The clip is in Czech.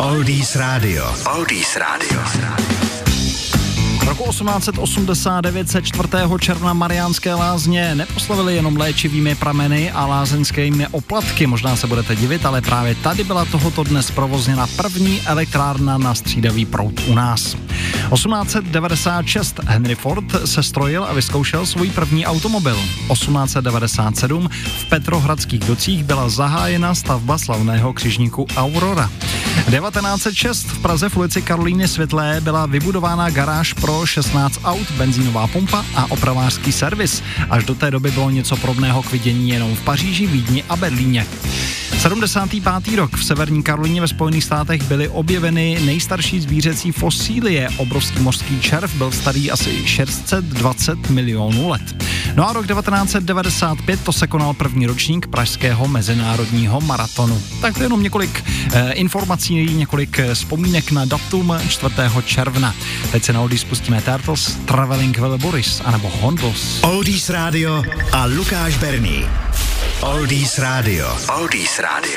Oldies Radio. Oldies Radio. Roku 1889 se 4. června Mariánské lázně neposlavili jenom léčivými prameny a lázeňskými oplatky. Možná se budete divit, ale právě tady byla tohoto dnes provozněna první elektrárna na střídavý prout u nás. 1896 Henry Ford se strojil a vyzkoušel svůj první automobil. 1897 v Petrohradských docích byla zahájena stavba slavného křižníku Aurora. 1906 v Praze v ulici Karolíny Světlé byla vybudována garáž pro 16 aut, benzínová pumpa a opravářský servis. Až do té doby bylo něco podobného k vidění jenom v Paříži, Vídni a Berlíně. 75. rok v Severní Karolíně ve Spojených státech byly objeveny nejstarší zvířecí fosílie. Obrovský mořský červ byl starý asi 620 milionů let. No a rok 1995 to se konal první ročník Pražského mezinárodního maratonu. Tak to je jenom několik eh, informací, několik eh, vzpomínek na datum 4. června. Teď se na Oldies spustíme Turtles, Traveling Wilburys anebo Hondos. Oldies Radio a Lukáš Berný. Oldies Radio. Oldies Radio.